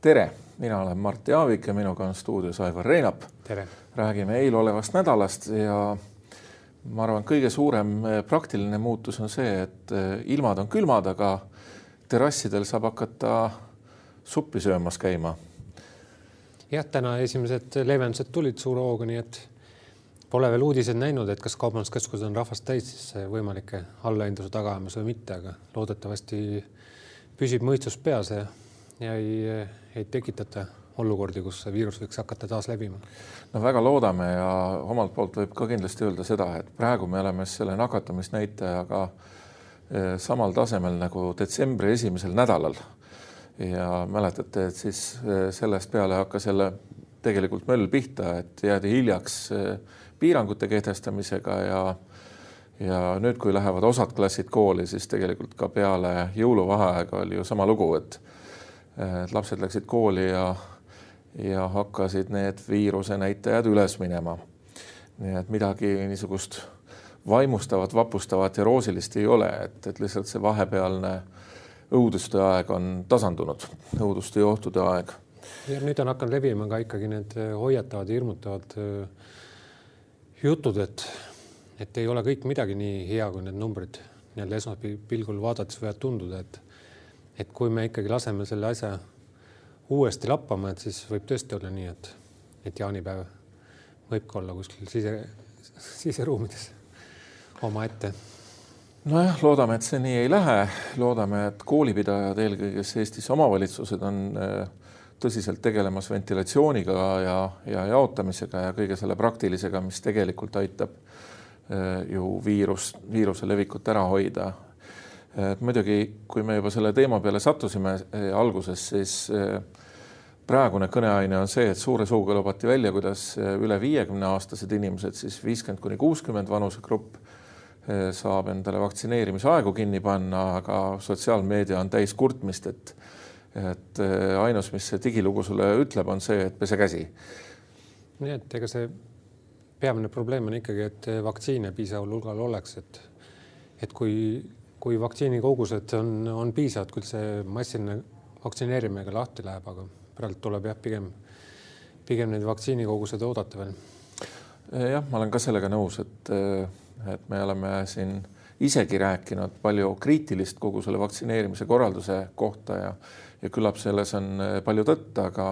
tere, mina olen Mart Jaavik ja minuga on stuudios Aivar Reinap. räägime eelolevast nädalast ja ma arvan, kõige suurem eh, praktiline muutus on see, et eh, ilmad on külmad, aga terrassidel saab hakata suppi söömas käima. jah, täna esimesed leevendused tulid suure hooga, nii et pole veel uudiseid näinud, et kas kaubanduskeskused on rahvast täis siis võimalike allahindluse tagaajamas või mitte, aga loodetavasti püsib mõistus peas ja, ja ei, ei tekitata olukordi, kus see viirus võiks hakata taas levima? no väga loodame ja omalt poolt võib ka kindlasti öelda seda, et praegu me oleme selle nakatumisnäitajaga eh, samal tasemel nagu detsembri esimesel nädalal. ja mäletate, et siis eh, sellest peale hakkas jälle tegelikult möll pihta, et jäädi hiljaks eh, piirangute kehtestamisega ja ja nüüd, kui lähevad osad klassid kooli, siis tegelikult ka peale jõuluvaheaega oli ju sama lugu, et et lapsed läksid kooli ja ja hakkasid need viiruse näitajad üles minema. nii et midagi niisugust vaimustavat, vapustavat ja roosilist ei ole, et, et lihtsalt see vahepealne õuduste aeg on tasandunud, õuduste ja ohtude aeg. ja nüüd on hakanud levima ka ikkagi need hoiatavad, hirmutavad äh, jutud, et, et ei ole kõik midagi nii hea, kui need numbrid nii-öelda esmapilgul vaadates võivad tunduda, et, et kui me ikkagi laseme selle asja uuesti lappama, et siis võib tõesti olla nii, et, et jaanipäev võib ka olla kuskil sise, siseruumides omaette. nojah, loodame, et see nii ei lähe, loodame, et koolipidajad, eelkõige Eestis omavalitsused on äh, tõsiselt tegelemas ventilatsiooniga ja, ja jaotamisega ja kõige selle praktilisega, mis tegelikult aitab äh, ju viirus, viiruse levikut ära hoida. Et muidugi, kui me juba selle teema peale sattusime eh, alguses, siis praegune kõneaine on see, et suure suuga lubati välja, kuidas üle viiekümne aastased inimesed, siis viiskümmend kuni kuuskümmend vanusegrupp saab endale vaktsineerimisaegu kinni panna, aga sotsiaalmeedia on täis kurtmist, et et ainus, mis see digilugu sulle ütleb, on see, et pese käsi. nii et ega see peamine probleem on ikkagi, et vaktsiine piisaval hulgal oleks, et et kui kui vaktsiinikogused on, on piisavad, küll see massiline vaktsineerimine ka lahti läheb, aga praegu tuleb jah, pigem, pigem neid vaktsiinikogused oodata veel. jah, ma olen ka sellega nõus, et, et me oleme siin isegi rääkinud palju kriitilist kogu selle vaktsineerimise korralduse kohta ja, ja küllap selles on palju tõtt, aga,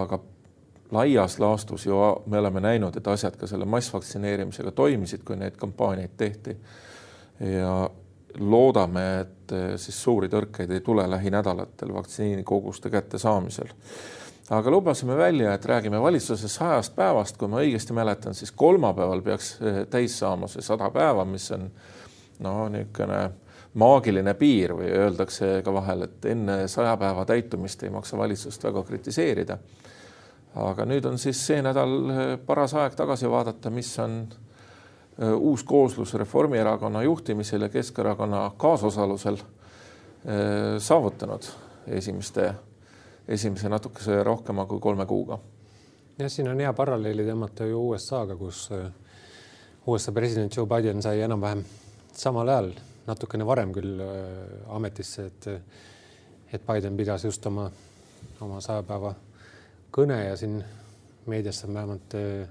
aga laias laastus ju me oleme näinud, et asjad ka selle massvaktsineerimisega toimisid, kui neid kampaaniaid tehti. ja loodame, et eh, siis suuri tõrkeid ei tule lähinädalatel vaktsiinikoguste kättesaamisel. aga lubasime välja, et räägime valitsuse sajast päevast, kui ma õigesti mäletan, siis kolmapäeval peaks eh, täis saama see sada päeva, mis on no niisugune maagiline piir või öeldakse ka vahel, et enne saja päeva täitumist ei maksa valitsust väga kritiseerida. aga nüüd on siis see nädal eh, paras aeg tagasi vaadata, mis on Äh, uus kooslus Reformierakonna juhtimisel ja Keskerakonna kaasosalusel äh, saavutanud esimeste, esimese natukese rohkema kui kolme kuuga. jah, siin on hea paralleeli tõmmata ju USA-ga, kus USA president Joe Biden sai enam-vähem samal ajal, natukene varem küll ametisse, et et Biden pidas just oma, oma saja päeva kõne ja siin meedias on vähemalt äh,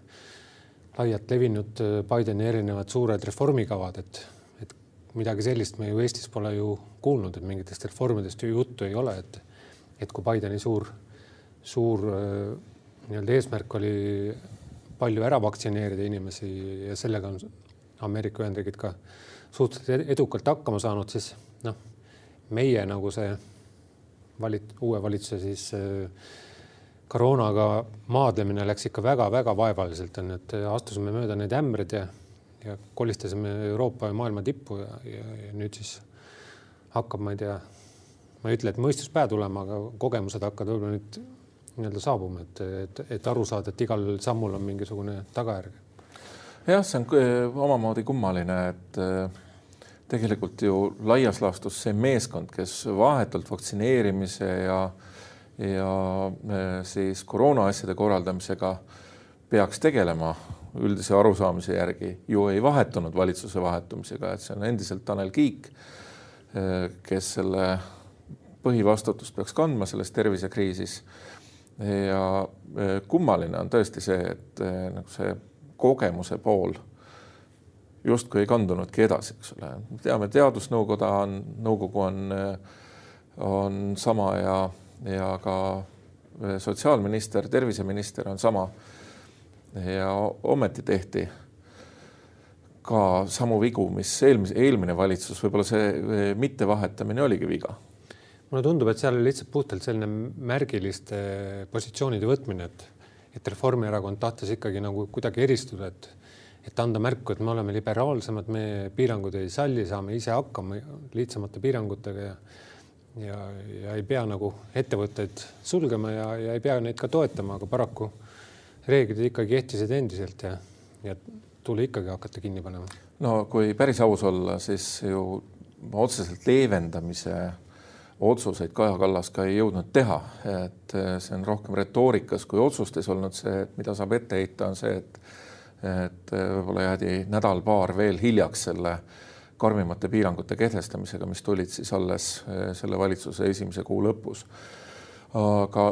laialt levinud äh, Bideni erinevad suured reformikavad, et, et midagi sellist me ju Eestis pole ju kuulnud, et mingitest reformidest ju juttu ei ole, et, et kui Bideni suur, suur äh, nii-öelda eesmärk oli palju ära vaktsineerida inimesi ja sellega on Ameerika Ühendriigid ka suhteliselt edukalt hakkama saanud, siis noh, meie nagu see valit-, uue valitsuse siis äh, koroonaga maadlemine läks ikka väga-väga vaevaliselt, on ju, et astusime mööda neid ämbreid ja, ja kolistasime Euroopa ja maailma tippu ja, ja, ja nüüd siis hakkab, ma ei tea, ma ei ütle, et mõistus pähe tulema, aga kogemused hakkavad võib-olla nüüd nii-öelda saabuma, et, et, et aru saada, et igal sammul on mingisugune tagajärg. Jah, see on omamoodi kummaline, et äh, tegelikult ju laias laastus see meeskond, kes vahetult vaktsineerimise ja ja eh, siis koroona asjade korraldamisega peaks tegelema üldise arusaamise järgi ju ei vahetunud valitsuse vahetumisega, et see on endiselt Tanel Kiik. kes selle põhivastutust peaks kandma selles tervisekriisis. ja kummaline on tõesti see, et nagu see kogemuse pool justkui ei kandunudki edasi, eks ole. teame, teadusnõukoda on, nõukogu on, on sama ja, ja ka sotsiaalminister, terviseminister on sama. ja ometi tehti ka samu vigu, mis eelmise, eelmine valitsus, võib-olla see mittevahetamine oligi viga. mulle tundub, et seal oli lihtsalt puhtalt selline märgiliste positsioonide võtmine, et, et Reformierakond tahtis ikkagi nagu kuidagi eristuda, et et anda märku, et me oleme liberaalsemad, me piirangud ei salli, saame ise hakkama lihtsamate piirangutega ja ja, ja ei pea nagu ettevõtteid sulgema ja, ja ei pea neid ka toetama, aga paraku reeglid ikkagi kehtisid endiselt ja, ja tuli ikkagi hakata kinni panema. no kui päris aus olla, siis ju otseselt leevendamise otsuseid Kaja Kallas ka ei jõudnud teha, et see on rohkem retoorikas kui otsustes olnud see, et mida saab ette heita, on see, et et võib-olla jäädi nädal-paar veel hiljaks selle karmimate piirangute kehtestamisega, mis tulid siis alles eh, selle valitsuse esimese kuu lõpus. aga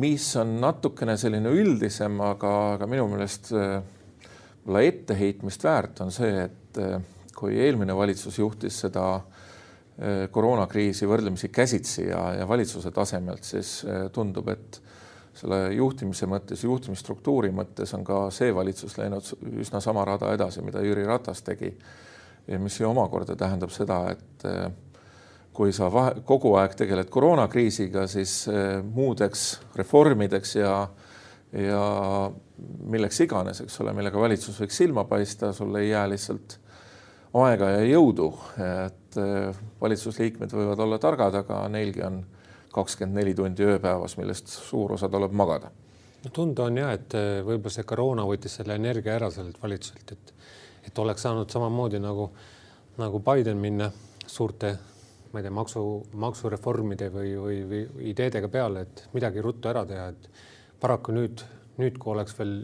mis on natukene selline üldisem, aga, aga minu meelest eh, võib-olla etteheitmist väärt, on see, et eh, kui eelmine valitsus juhtis seda koroonakriisi võrdlemisi käsitsi ja, ja valitsuse tasemelt, siis tundub, et selle juhtimise mõttes, juhtimisstruktuuri mõttes on ka see valitsus läinud üsna sama rada edasi, mida Jüri Ratas tegi. ja mis ju omakorda tähendab seda, et eh, kui sa vahe, kogu aeg tegeled koroonakriisiga, siis eh, muudeks reformideks ja, ja milleks iganes, eks ole, millega valitsus võiks silma paista, sul ei jää lihtsalt aega ja jõudu, et eh, valitsusliikmed võivad olla targad, aga neilgi on kakskümmend neli tundi ööpäevas, millest suur osa tuleb magada. no tunda on ja, et eh, võib-olla see koroona võttis selle energia ära sellelt valitsuselt, et et oleks saanud samamoodi nagu nagu Biden minna suurte, ma ei tea, maksu, maksureformide või, või, või ideedega peale, et midagi ruttu ära teha, et paraku nüüd, nüüd, kui oleks veel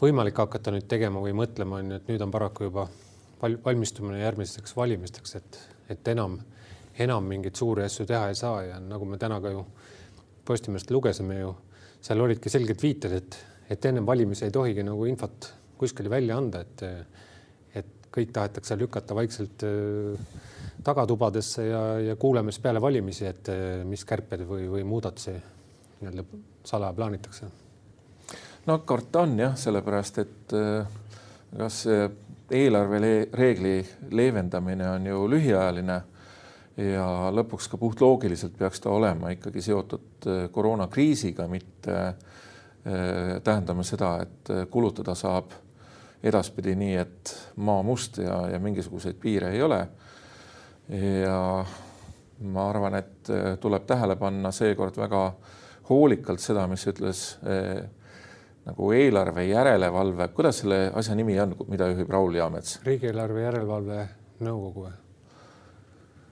võimalik hakata nüüd tegema või mõtlema, on ju, et nüüd on paraku juba valmistumine järgmisteks valimisteks, et, et enam enam mingeid suuri asju teha ei saa ja nagu me täna ka ju Postimehest lugesime ju, seal olidki selged viited, et, et ennem valimisi ei tohigi nagu infot kuskile välja anda, et, et kõik tahetakse lükata vaikselt äh, tagatubadesse ja, ja kuuleme siis peale valimisi, et äh, mis kärped või, või muudatusi nii-öelda salaja plaanitakse. no karta on jah, sellepärast et äh, kas eelarvereegli leevendamine on ju lühiajaline ja lõpuks ka puhtloogiliselt peaks ta olema ikkagi seotud äh, koroonakriisiga, mitte äh, tähendama seda, et äh, kulutada saab edaspidi nii, et maa must ja, ja mingisuguseid piire ei ole. ja ma arvan, et tuleb tähele panna seekord väga hoolikalt seda, mis ütles nagu eelarve järelevalve, kuidas selle asja nimi on, mida juhib Raul Jaamets? riigieelarve järelevalve nõukogu või?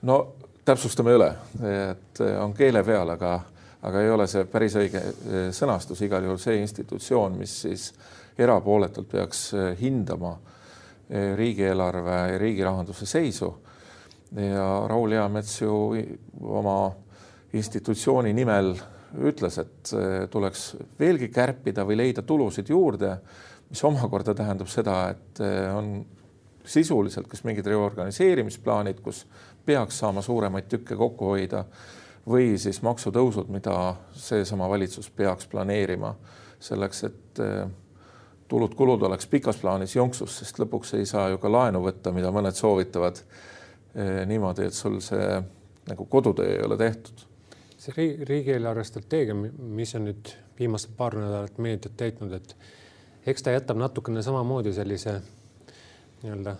no täpsustame üle, et on keele peal, aga, aga ei ole see päris õige eh, sõnastus, igal juhul see institutsioon, mis siis erapooletult peaks eh, hindama eh, riigieelarve ja riigi rahanduse seisu. ja Raul Eamets ju oma institutsiooni nimel ütles, et tuleks veelgi kärpida või leida tulusid juurde, mis omakorda tähendab seda, et on sisuliselt kas mingid reorganiseerimisplaanid, kus peaks saama suuremaid tükke kokku hoida või siis maksutõusud, mida seesama valitsus peaks planeerima selleks, et eh, tulud-kulud oleks pikas plaanis jonksus, sest lõpuks ei saa ju ka laenu võtta, mida mõned soovitavad eh, niimoodi, et sul see nagu kodutöö ei ole tehtud. See riigi, riigieelarve strateegia, mis on nüüd viimased paar nädalat meediat täitnud, et eks ta jätab natukene samamoodi sellise nii-öelda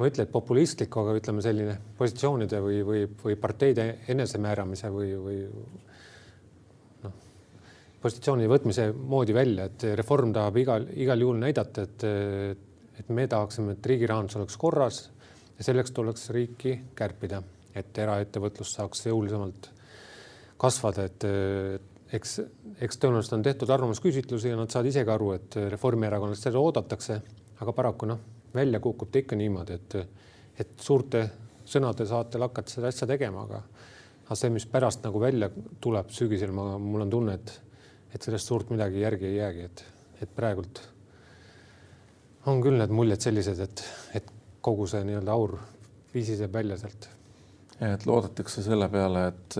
ma ei ütle, et populistliku, aga ütleme selline positsioonide või, või, või parteide enesemääramise või, või noh, positsiooni võtmise moodi välja, et Reform tahab igal, igal juhul näidata, et, et me tahaksime, et riigi rahandus oleks korras ja selleks tuleks riiki kärpida, et eraettevõtlus saaks jõulisemalt kasvada, et eks, eks tõenäoliselt on tehtud arvamusküsitlusi ja nad saavad isegi aru, et Reformierakonnast seda oodatakse, aga paraku noh välja kukub ta ikka niimoodi, et, et suurte, sõnade saatel hakata seda asja tegema, aga aga see, mis pärast nagu välja tuleb sügisel, ma, mul on tunne, et, et sellest suurt midagi järgi ei jäägi, et, et praegult on küll need muljed sellised, et, et kogu see nii-öelda aur visiseb välja sealt. et loodetakse selle peale, et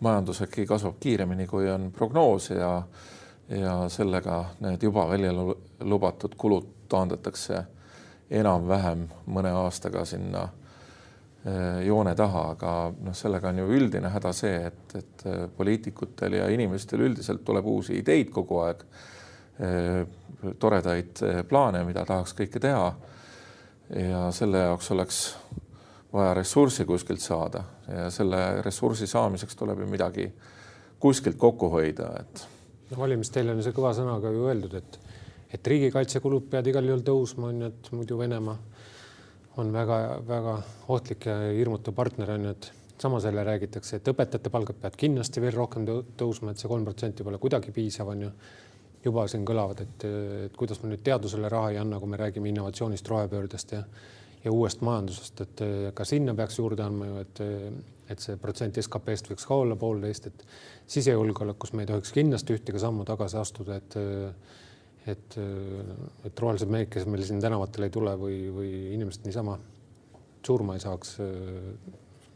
majandus äkki kasvab kiiremini, kui on prognoos ja ja sellega need juba välja lubatud kulud taandatakse enam-vähem mõne aastaga sinna eh, joone taha, aga noh, sellega on ju üldine häda see, et, et eh, poliitikutel ja inimestel üldiselt tuleb uusi ideid kogu aeg, toredaid plaane, mida tahaks kõike teha. ja selle jaoks oleks vaja ressurssi kuskilt saada ja selle ressursi saamiseks tuleb ju midagi kuskilt kokku hoida, et. no valimisteel on see kõva sõnaga ju öeldud, et, et riigikaitsekulud peavad igal juhul tõusma, on ju, et muidu Venemaa on väga-väga ohtlik ja hirmutav partner on ju, et samas jälle räägitakse, et õpetajate palgad peavad kindlasti veel rohkem tõusma, et see kolm protsenti pole kuidagi piisav, on ju. juba siin kõlavad, et kuidas me nüüd teadusele raha ei anna, kui me räägime innovatsioonist, rohepöördest ja ja uuest majandusest, et eh, ka sinna peaks juurde andma ju, et, eh, et see protsent SKP-st võiks ka olla poolteist, et sisejulgeolekus me ei tohiks kindlasti ühtegi sammu tagasi astuda, et eh, et, et rohelised mehed, kes meil siin tänavatel ei tule või, või inimesed niisama surma ei saaks,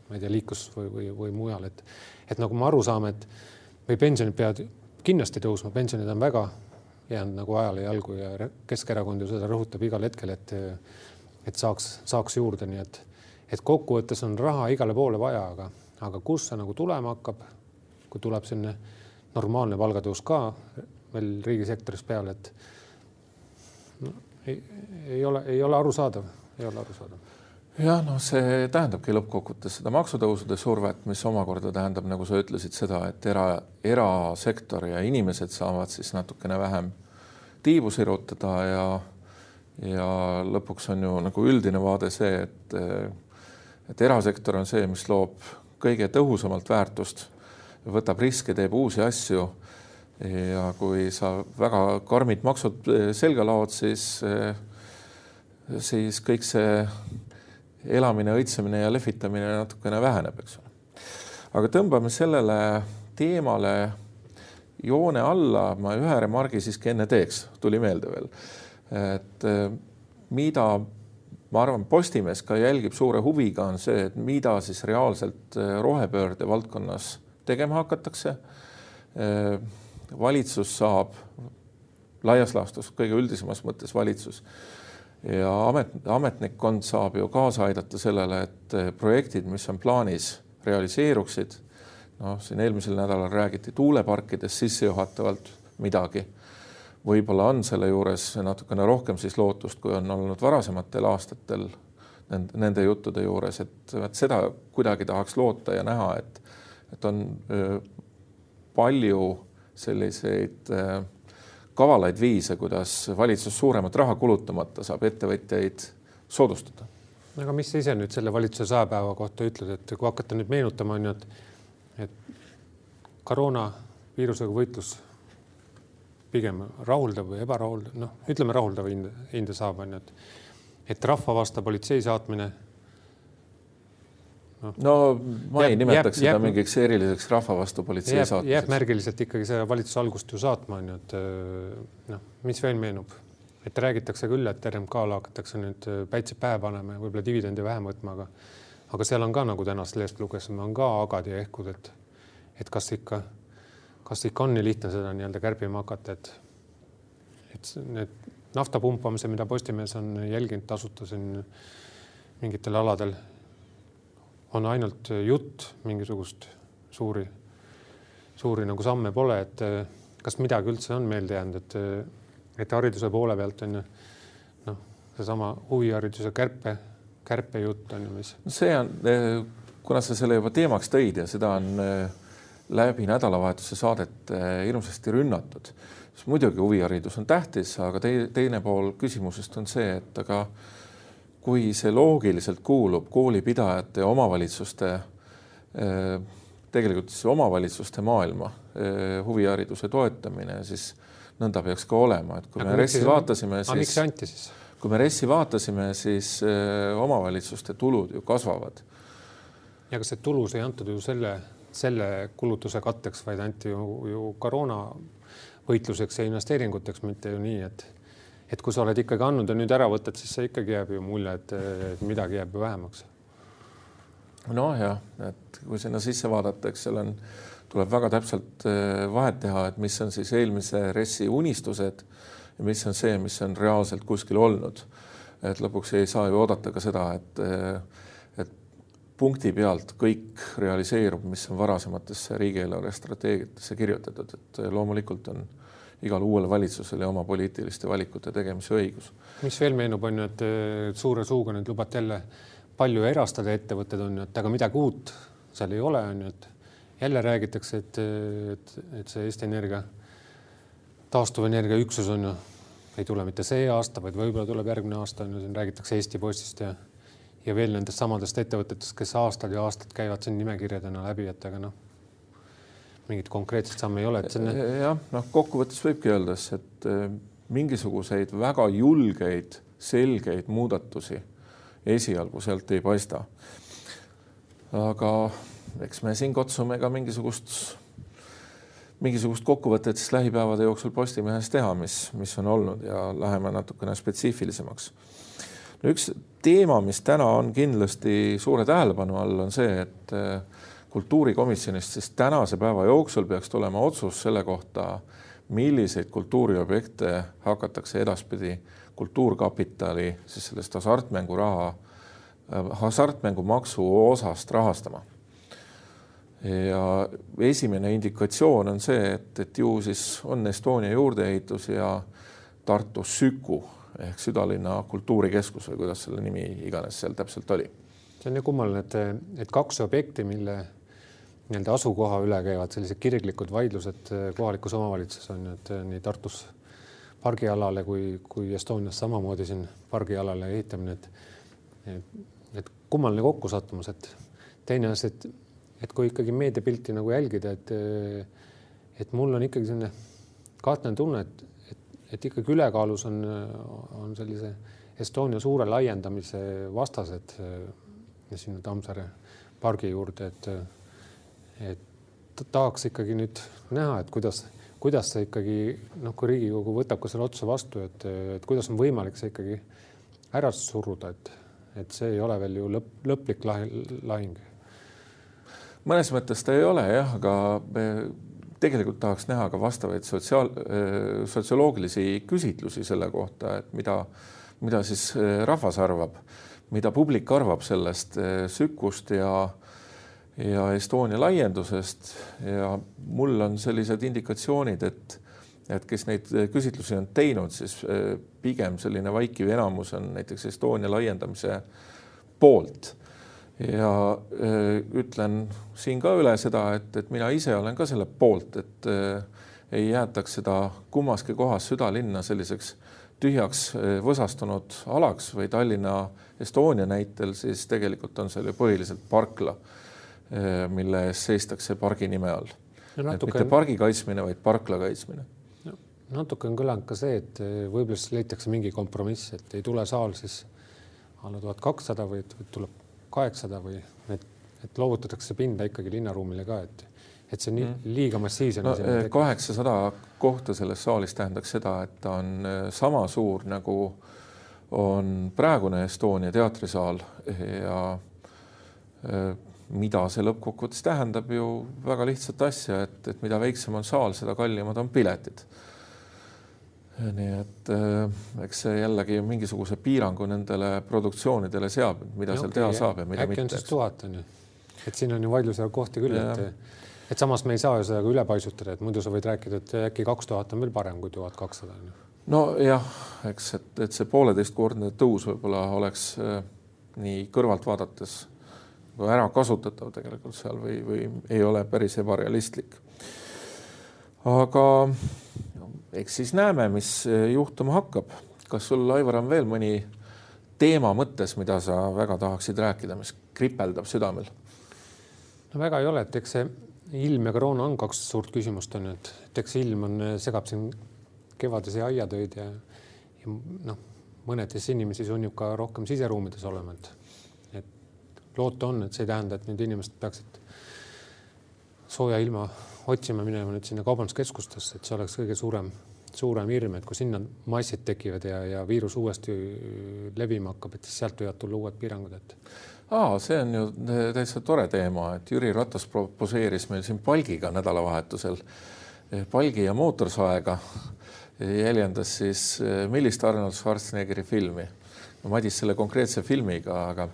ma ei tea, liiklus või, või, või mujal, et et nagu me aru saame, et või pensionid peavad kindlasti tõusma, pensionid on väga jäänud nagu ajale jalgu ja Keskerakond ju seda rõhutab igal hetkel, et et saaks, saaks juurde, nii et, et kokkuvõttes on raha igale poole vaja, aga, aga kust see nagu tulema hakkab, kui tuleb selline normaalne palgatõus ka veel riigisektoris peale, et no, ei, ei ole, ei ole arusaadav, ei ole arusaadav. Jah, noh, see tähendabki lõppkokkuvõttes seda maksutõusude survet, mis omakorda tähendab, nagu sa ütlesid, seda, et era, erasektor ja inimesed saavad siis natukene vähem tiibu sirutada ja ja lõpuks on ju nagu üldine vaade see, et et erasektor on see, mis loob kõige tõhusamalt väärtust, võtab riske, teeb uusi asju. ja kui sa väga karmid maksud selga laod, siis, siis kõik see elamine, õitsemine ja lehvitamine natukene väheneb, eks ole. aga tõmbame sellele teemale joone alla, ma ühe remargi siiski enne teeks, tuli meelde veel et eh, mida ma arvan, Postimees ka jälgib suure huviga, on see, et mida siis reaalselt eh, rohepöörde valdkonnas tegema hakatakse. Eh, valitsus saab laias laastus, kõige üldisemas mõttes valitsus ja amet, ametnikkond saab ju kaasa aidata sellele, et projektid, mis on plaanis, realiseeruksid. noh, siin eelmisel nädalal räägiti tuuleparkidest sissejuhatavalt midagi võib-olla on selle juures natukene rohkem siis lootust, kui on olnud varasematel aastatel nende, nende juttude juures, et, et seda kuidagi tahaks loota ja näha, et, et on palju selliseid kavalaid viise, kuidas valitsus suuremat raha kulutamata saab ettevõtjaid soodustada. aga mis sa ise nüüd selle valitsuse saja päeva kohta ütled, et kui hakata nüüd meenutama, on ju, et, et koroonaviirusega võitlus pigem rahuldav või ebarahuldav, noh, ütleme rahuldava hinde, hinde saab, on ju, et, et rahva vastu politsei saatmine no,. no ma jääb, ei nimetaks jääb, seda jääb, mingiks eriliseks rahva vastu politsei jääb, saatmiseks. jääb märgiliselt ikkagi see valitsuse algust ju saatma, on ju, et noh, mis veel meenub, et räägitakse küll, et RMK-le hakatakse nüüd päitsed pähe panema ja võib-olla dividendi vähem võtma, aga aga seal on ka nagu tänast lehest lugesime, on ka agad ja ehkud, et et kas ikka kas ikka on nii lihtne seda nii-öelda kärbima hakata, et, et need nafta pumpamise, mida Postimees on jälginud tasuta siin mingitel aladel, on ainult jutt, mingisugust suuri, suuri nagu samme pole, et kas midagi üldse on meelde jäänud, et, et hariduse poole pealt on ju noh, seesama huvihariduse kärpe, kärpejutt on ju, mis. see on, kuna sa selle juba teemaks tõid ja seda on läbi nädalavahetuse saadet hirmsasti rünnatud. siis muidugi huviharidus on tähtis, aga teine pool küsimusest on see, et aga kui see loogiliselt kuulub koolipidajate ja omavalitsuste eh, tegelikult siis omavalitsuste maailma eh, huvihariduse toetamine, siis nõnda peaks ka olema, et kui aga me RES-i vaatasime, siis. miks see anti siis? kui me RES-i vaatasime, siis äh, omavalitsuste tulud ju kasvavad. ja kas see tulus ei antud ju selle, selle kulutuse katteks, vaid anti ju, ju koroona võitluseks ja investeeringuteks, mitte ju nii, et et kui sa oled ikkagi andnud ja nüüd ära võtad, siis see ikkagi jääb ju mulje, et, midagi jääb ju vähemaks. nojah, et kui sinna sisse vaadata, eks seal on, tuleb väga täpselt äh, vahet teha, et mis on siis eelmise RES-i unistused ja mis on see, mis on reaalselt kuskil olnud. et lõpuks ei saa ju oodata ka seda, et, et punkti pealt kõik realiseerub, mis on varasematesse riigieelarve strateegiatesse kirjutatud, et loomulikult on igal uuel valitsusel ja oma poliitiliste valikute tegemise õigus. mis veel meenub, on ju, et suure suuga nüüd lubate jälle palju erastada ettevõtted on ju, et aga midagi uut seal ei ole, on ju, et jälle räägitakse, et, et, et see Eesti Energia taastuvenergia üksus on ju, ei tule mitte see aasta, vaid võib-olla tuleb järgmine aasta on ju, siin räägitakse Eesti Postist ja ja veel nendest samadest ettevõtetest, kes aastad ja aastad käivad siin nimekirjadena läbi, et aga noh, mingit konkreetset samme ei ole, et on. jah, noh, kokkuvõttes võibki öelda, et eh, mingisuguseid väga julgeid, selgeid muudatusi esialgu sealt ei paista. aga eks me siin kutsume ka mingisugust mingisugust kokkuvõtet siis lähipäevade jooksul Postimehes teha, mis, mis on olnud ja läheme natukene spetsiifilisemaks. no üks teema, mis täna on kindlasti suure tähelepanu all, on see, et eh, kultuurikomisjonist siis tänase päeva jooksul peaks tulema otsus selle kohta, milliseid kultuuriobjekte hakatakse edaspidi Kultuurkapitali siis sellest hasartmänguraha, eh, hasartmängumaksu osast rahastama. Ja esimene indikatsioon on see, et, et ju siis on Estonia juurdeehitus ja Tartu Süku ehk südalinna kultuurikeskus või kuidas selle nimi iganes seal täpselt oli. see on nii kummaline, et, et kaks objekti, mille nii-öelda asukoha üle käivad sellised kirglikud vaidlused kohalikus omavalitsuses on ju, et nii Tartus pargialale kui, kui Estonias samamoodi siin pargialale ehitamine, et, et kummaline kokkusattumus, et teine asi, et et kui ikkagi meediapilti nagu jälgida, et et mul on ikkagi selline kahtlane tunne, et, et, ikkagi ülekaalus on, on sellise Estonia suure laiendamise vastased sinna Tammsaare pargi juurde, et, et tahaks ikkagi nüüd näha, et kuidas, kuidas see ikkagi noh, kui Riigikogu võtab ka selle otsuse vastu, et, et kuidas on võimalik see ikkagi ära suruda, et, et see ei ole veel ju lõpp, lõplik lahing. Mõnes mõttes ta ei ole jah, aga me tegelikult tahaks näha ka vastavaid sotsiaal, sotsioloogilisi küsitlusi selle kohta, et mida, mida siis rahvas arvab, mida publik arvab sellest Sükust ja ja Estonia laiendusest. Ja mul on sellised indikatsioonid, et et kes neid küsitlusi on teinud, siis pigem selline vaikiv enamus on näiteks Estonia laiendamise poolt ja äh, ütlen siin ka üle seda, et, et mina ise olen ka selle poolt, et äh, ei jäetaks seda kummaski kohas südalinna selliseks tühjaks äh, võsastunud alaks või Tallinna Estonia näitel, siis tegelikult on seal ju põhiliselt parkla, mille ees seistakse pargi nime all. Natuke... mitte pargi kaitsmine, vaid parkla kaitsmine no,. natuke on kõlanud ka see, et võib-olla siis leitakse mingi kompromiss, et ei tule saal siis alla tuhat kakssada, vaid tuleb kaheksasada või et, et loovutatakse pinda ikkagi linnaruumile ka, et, et see on nii mm. liiga massiivsena no,. kaheksasada kohta selles saalis tähendaks seda, et ta on eh, sama suur nagu on praegune Estonia teatrisaal ja eh, mida see lõppkokkuvõttes tähendab ju väga lihtsat asja, et, et mida väiksem on saal, seda kallimad on piletid nii et äh, eks see jällegi mingisuguse piirangu nendele produktsioonidele seab, mida ja seal okay, teha saab ja mida äkki mitte. äkki on siis tuhat on ju, et siin on ju vaidluse kohti küll, et, et samas me ei saa ju seda ka üle paisutada, et muidu sa võid rääkida, et äkki kaks tuhat on veel parem kui tuhat kakssada nojah, eks, et, et see pooleteistkordne tõus võib-olla oleks äh, nii kõrvalt vaadates ära kasutatav tegelikult seal või, või ei ole päris ebarealistlik. aga eks siis näeme, mis eh, juhtuma hakkab. kas sul, Aivar, on veel mõni teema mõttes, mida sa väga tahaksid rääkida, mis kripeldab südamel? no väga ei ole, et eks see ilm ja koroona on kaks suurt küsimust on ju, et, et eks ilm on, segab siin kevadisi aiatöid ja, ja noh, mõnedes inimesi sunnib ka rohkem siseruumides olema, et, et loota on, et see ei tähenda, et nüüd inimesed peaksid sooja ilma otsima minema nüüd sinna kaubanduskeskustesse, et see oleks kõige suurem, suurem hirm, et kui sinna massid tekivad ja, ja viirus uuesti levima hakkab, et siis sealt võivad tulla uued piirangud, et. aa, see on ju täitsa tore teema, et Jüri Ratas poseeris meil siin palgiga nädalavahetusel, palgi ja mootorsaega jäljendas siis millist Arnold Schwarzeneggeri filmi. Madis selle konkreetse filmiga, aga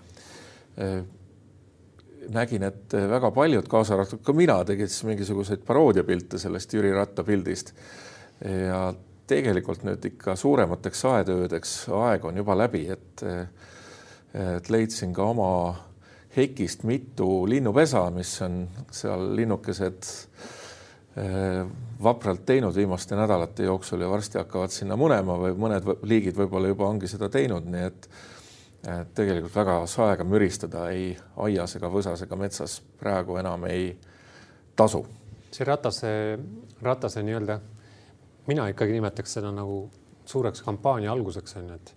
nägin, et väga paljud, kaasa arvatud ka mina, tegid siis mingisuguseid paroodiapilte sellest Jüri Ratta pildist. ja tegelikult nüüd ikka suuremateks saetöödeks aeg on juba läbi, et, et leidsin ka oma hekist mitu linnupesa, mis on seal linnukesed eh, vapralt teinud viimaste nädalate jooksul ja varsti hakkavad sinna munema või mõned liigid võib-olla juba ongi seda teinud, nii et et tegelikult väga saega müristada ei aias ega võsas ega metsas praegu enam ei tasu. see Ratase, Ratase nii-öelda, mina ikkagi nimetaks seda nagu suureks kampaania alguseks on ju, et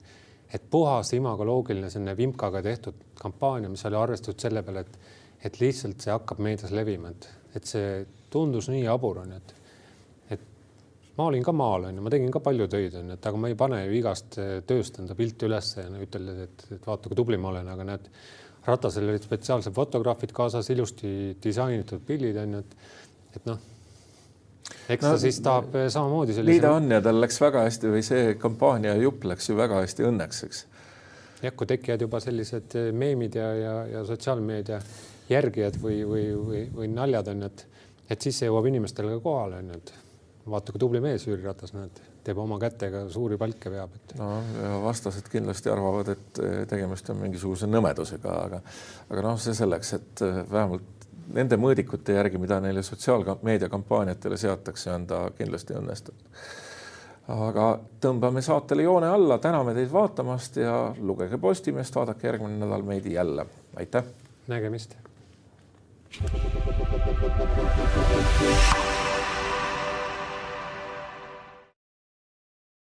et puhas imagoloogiline selline vimkaga tehtud kampaania, mis oli arvestatud selle peale, et et lihtsalt see hakkab meedias levima, et, et see tundus nii jabur on ju, et ma olin ka maal, onju, ma tegin ka palju töid, onju, et aga ma ei pane ju igast eh, tööst enda pilti ülesse ja üteldes, et, et vaata, kui tubli ma olen, aga näed, ratasel olid spetsiaalsed fotograafid kaasas, ilusti disainitud pildid onju, et, et noh, eks no, ta siis tahab eh, samamoodi sellise. nii ta on ja tal läks väga hästi või see kampaania jupp läks ju väga hästi õnneks, eks. jah, kui tekivad juba sellised eh, meemid ja, ja, ja sotsiaalmeedia järgijad või, või, või, või naljad on ju, et, et siis see jõuab inimestele ka kohale onju, et vaata, kui tubli mees Jüri Ratas, näed, teeb oma kätega suuri palke veab, et. no vastased kindlasti arvavad, et eh, tegemist on mingisuguse nõmedusega, aga, aga noh, see selleks, et eh, vähemalt nende mõõdikute järgi, mida neile sotsiaalmeedia kampaaniatele seatakse, on ta kindlasti õnnestunud. aga tõmbame saatele joone alla, täname teid vaatamast ja lugege Postimeest, vaadake järgmine nädal meid jälle. aitäh. nägemist.